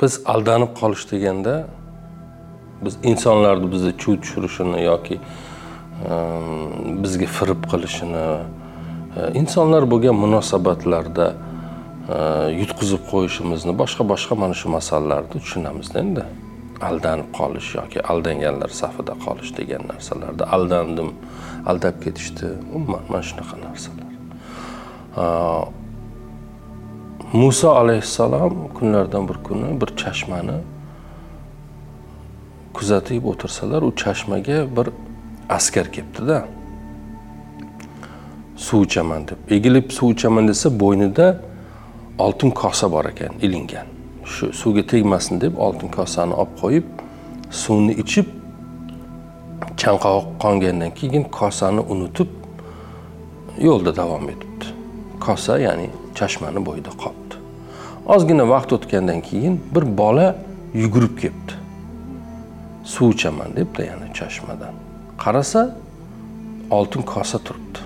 biz aldanib qolish deganda biz insonlarni bizni chuv tushirishini yoki ehm, bizga firib qilishini eh, insonlar bo'lgan munosabatlarda eh, yutqizib qo'yishimizni boshqa boshqa mana shu masalalarni tushunamizda endi. Aldanib qolish yoki aldanganlar safida qolish degan narsalarda aldandim aldab ketishdi umuman mana shunaqa narsalar. Eh, muso alayhissalom kunlardan bir kuni bir chashmani kuzatib o'tirsalar u chashmaga bir askar kelibdida. Suv ichaman deb. Egilib suv ichaman desa bo'ynida oltin kosa bor ekan ilingan. Shu suvga tegmasin deb oltin kosani olib qo'yib suvni ichib chanqoq qongandan keyin kosani unutib yo'lda davom etibdi. Kosa ya'ni chashmani bo'yida qolibdi ozgina vaqt o'tgandan keyin bir bola yugurib kelibdi suv ichaman debdi yana chashmadan. Qarasa oltin kosa turibdi.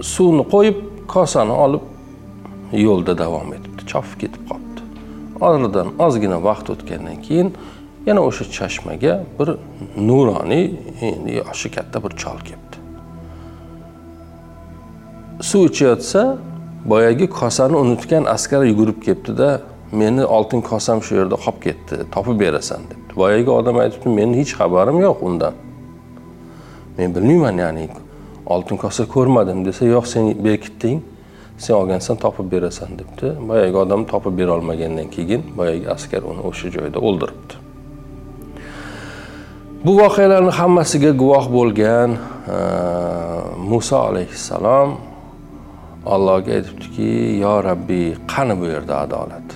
Suvni qo'yib kosani olib yo'lda davom etibdi chopib ketib qolibdi. Oradan ozgina vaqt o'tgandan keyin yana o'sha chashmaga bir nuroniy endi yoshi katta bir chol kelibdi suv ichayotsa boyagi kosani unutgan askar yugurib kelibdida meni oltin kosam shu yerda qolib ketdi topib berasan debdi. Boyagi odam aytibdi meni hech xabarim yo'q undan. Men bilmayman ya'ni oltin kosa ko'rmadim desa yo'q sen berkitding sen olgansan topib berasan debdi. Boyagi odam topib berolmagandan keyin boyagi askar uni o'sha joyda o'ldiribdi. Bu voqealarni hammasiga guvoh bo'lgan muso alayhissalom allohga aytibdiki yo rabbiy qani bu yerda adolat?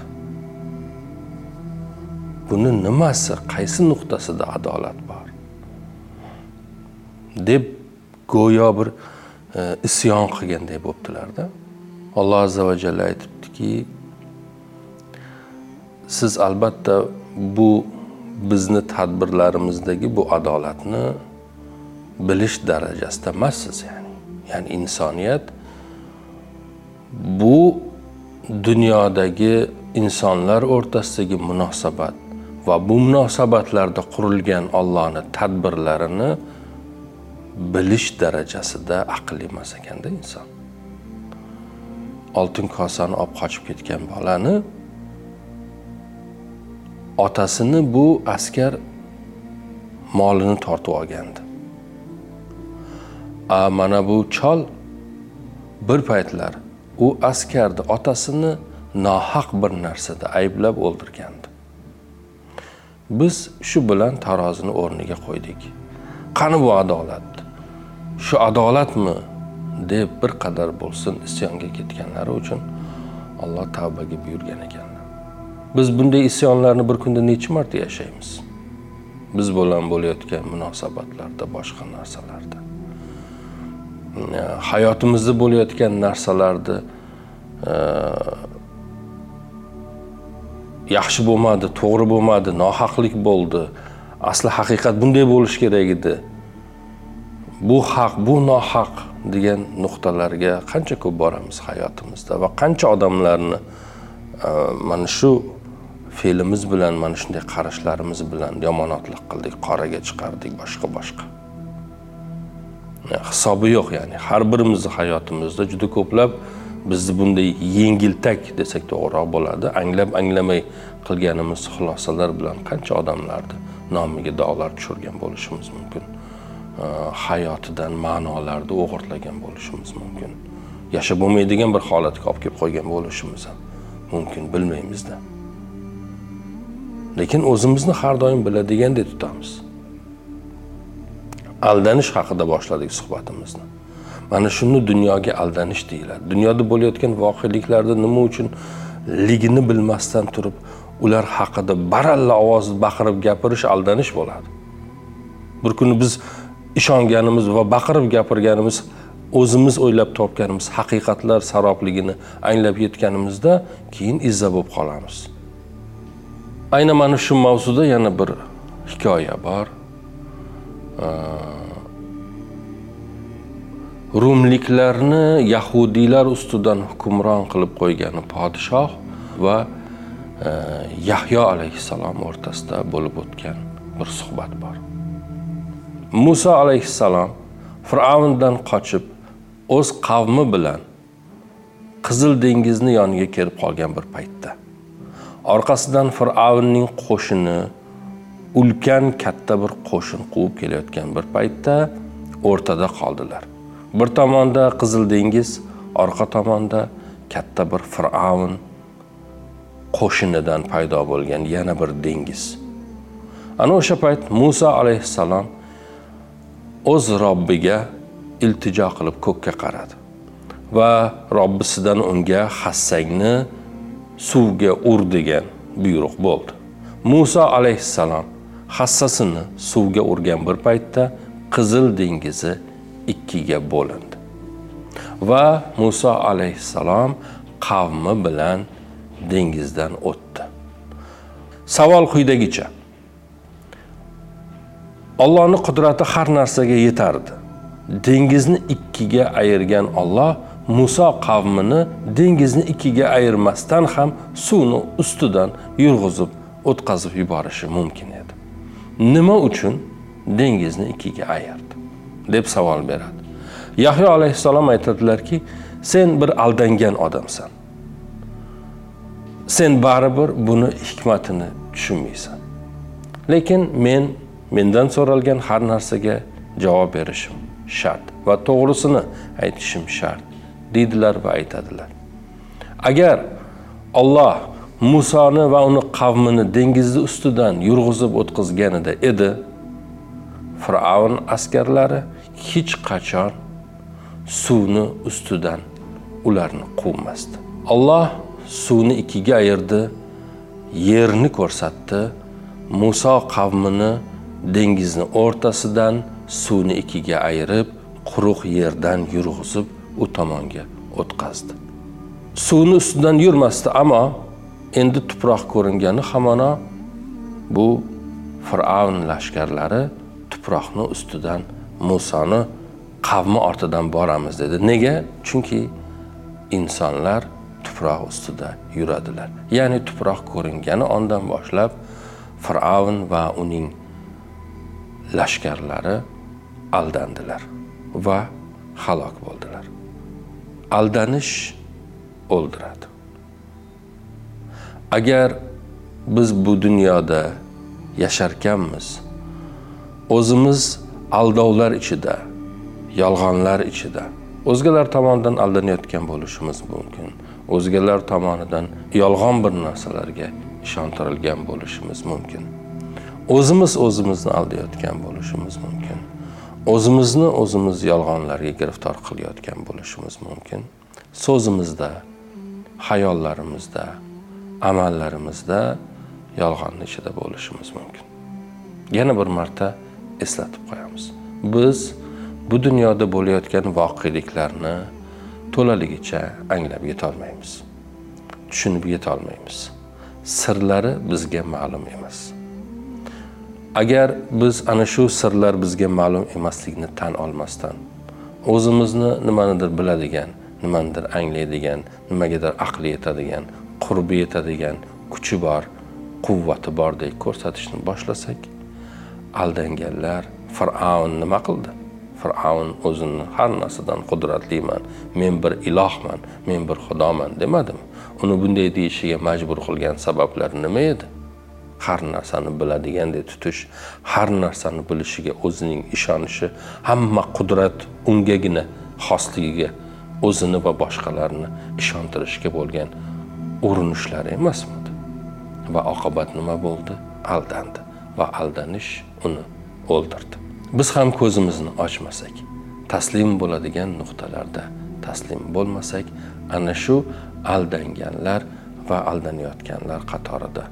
Buni nimasi qaysi nuqtasida adolat bor? deb go'yo bir e, isyon qilganday bo'libdilarda alloh azza va jalla aytibdiki siz albatta bu bizni tadbirlarimizdagi bu adolatni bilish darajasida emassiz ya'ni ya'ni insoniyat bu dunyodagi insonlar o'rtasidagi munosabat va bu munosabatlarda qurilgan Allohni tadbirlarini bilish darajasida aql emas ekanda inson. Oltin kosani olib qochib ketgan bolani otasini bu askar molini tortib olgandi. A mana bu chol bir paytlar u askarni otasini nohaq bir narsada ayblab o'ldirgandi. Biz shu bilan tarozini o'rniga qo'ydik. Qani bu adolat? Shu adolatmi? deb bir qadar bo'lsin isyonga ketganlari uchun alloh tavbaga buyurgan ekan. Biz bunday isyonlarni bir kunda necha marta yashaymiz? Biz bilan bo'layotgan munosabatlarda boshqa narsalarda. Э, hayotimizda bo'layotgan narsalarni э, yaxshi bo'lmadi to'g'ri bo'lmadi nohaqlik bo'ldi. Asli haqiqat bunday bo'lishi kerak edi. Bu haq bu nohaq degan nuqtalarga qancha ko'p boramiz hayotimizda va qancha odamlarni e, mana shu fe'limiz bilan mana shunday qarashlarimiz bilan yomonotlik qildik qoraga chiqardik boshqa boshqa hisobi yo'q ya'ni. Har birimizni hayotimizda juda ko'plab bizni bunday yengiltak desak to'g'riroq bo'ladi. Anglab anglamay qilganimiz xulosalar bilan qancha odamlarni nomiga dog'lar tushirgan bo'lishimiz mumkin. Hayotidan ma'nolarni o'g'irlagan bo'lishimiz mumkin. Yashab bo'lmaydigan bir holatga olib kelib qo'ygan bo'lishimiz ham mumkin bilmaymizda. Lekin o'zimizni har doim biladigandek tutamiz. Aldanish haqida boshladik suhbatimizni. Mana shuni dunyoga aldanish deyiladi. Dunyoda bo'layotgan voqeliklarni nima uchun ligini bilmasdan turib ular haqida baralla ovoz baqirib gapirish aldanish bo'ladi? Bir kuni biz ishonganimiz va baqirib gapirganimiz o'zimiz o'ylab topganimiz haqiqatlar sarobligini anglab yetganimizda keyin izza bo'lib qolamiz. Aynan mana shu mavzuda yana bir hikoya bor. Rumliklarni yahudiylar ustidan hukmron qilib qo'ygan podshoh va e, yahyo alayhissalom o'rtasida bo'lib o'tgan bir suhbat bor. Muso alayhissalom fir'avndan qochib o'z qavmi bilan qizil dengizni yoniga kelib qolgan bir paytda orqasidan fir'avnning qo'shini ulkan katta bir qo'shin quvib kelayotgan bir paytda o'rtada qoldilar. Bir tomonda qizil dengiz orqa tomonda katta bir fir'avn qo'shinidan paydo bo'lgan yana bir dengiz. Ana o'sha payt muso alayhissalom o'z robbiga iltijo qilib ko'kka qaradi va robbisidan unga hassangni suvga ur degan buyruq bo'ldi. Muso alayhissalom hassasini suvga urgan bir paytda qizil dengizi ikkiga bo'lindi. Va muso alayhissalom qavmi bilan dengizdan o'tdi. Savol quyidagicha. Allohning qudrati har narsaga yetardi. Dengizni ikkiga ayirgan Alloh Muso qavmini dengizni ikkiga ayirmasdan ham suvni ustidan yurg'izib o'tkazib yuborishi mumkin edi. Nima uchun dengizni ikkiga ayirdi deb savol beradi. Yahyo alayhissalom aytadilarki sen bir aldangan odamsan. Sen baribir buni hikmatini tushunmaysan. Lekin men mendan so'ralgan har narsaga javob berishim shart va to'g'risini aytishim shart deydilar va aytadilar. Agar olloh musoni va uni qavmini dengizni ustidan yurg'izib o'tkazganida edi. Fir'avn askarlari hech qachon suvni ustidan ularni quvmasdi. Alloh suvni ikkiga ayirdi yerni ko'rsatdi. Muso qavmini dengizni o'rtasidan suvni ikkiga ayirib quruq yerdan yurg'izib u tomonga o'tqazdi suvni ustidan yurmasdi ammo endi tuproq ko'ringani hamono bu fir'avn lashkarlari tuproqni ustidan musoni qavmi ortidan boramiz dedi. Nega? Chunki insonlar tuproq ustida yuradilar. Ya'ni tuproq ko'ringani ondan boshlab fir'avn va uning lashkarlari aldandilar va halok bo'ldilar. Aldanish o'ldiradi. Agar biz bu dunyoda yasharkanmiz o'zimiz aldovlar ichida yolg'onlar ichida o'zgalar tomonidan aldanayotgan bo'lishimiz mumkin o'zgalar tomonidan yolg'on bir narsalarga ishontirilgan bo'lishimiz mumkin o'zimiz o'zimizni aldayotgan bo'lishimiz mumkin o'zimizni o'zimiz yolg'onlarga giriftor qilayotgan bo'lishimiz mumkin so'zimizda hayollarimizda amallarimizda yolg'onni ichida bo'lishimiz mumkin. Yana bir marta eslatib qo'yamiz. Biz bu dunyoda bo'layotgan voqeliklarni to'laligicha anglab yetolmaymiz. Tushunib yetolmaymiz. Sirlari bizga ma'lum emas. Agar biz ana shu sirlar bizga ma'lum emasligini tan olmasdan o'zimizni nimanidir biladigan nimanidir anglaydigan nimagadir aqli yetadigan qurbi yetadigan kuchi bor quvvati bordek ko'rsatishni boshlasak aldanganlar fir'avn nima qildi? Fir'avn o'zini har narsadan qudratliman men bir ilohman men bir xudoman demadimi? Uni bunday deyishiga majbur qilgan sabablar nima edi? Har narsani biladigandek tutish har narsani bilishiga o'zining ishonishi hamma qudrat ungagina xosligiga o'zini va boshqalarni ishontirishga bo'lgan urinishlari emasmidi? Va oqibat nima bo'ldi? Aldandi. Va aldanish uni o'ldirdi. Biz ham ko'zimizni ochmasak taslim bo'ladigan nuqtalarda taslim bo'lmasak ana shu aldanganlar va aldanayotganlar qatorida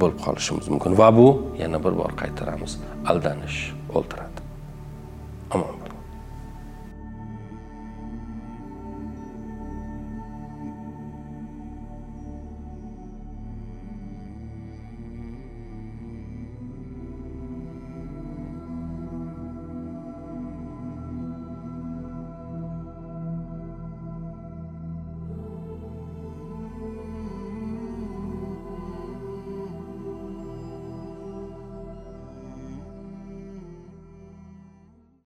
bo'lib qolishimiz mumkin. Va bu yana bir bor qaytaramiz. Aldanish o'ldiradi. Omon bo'ling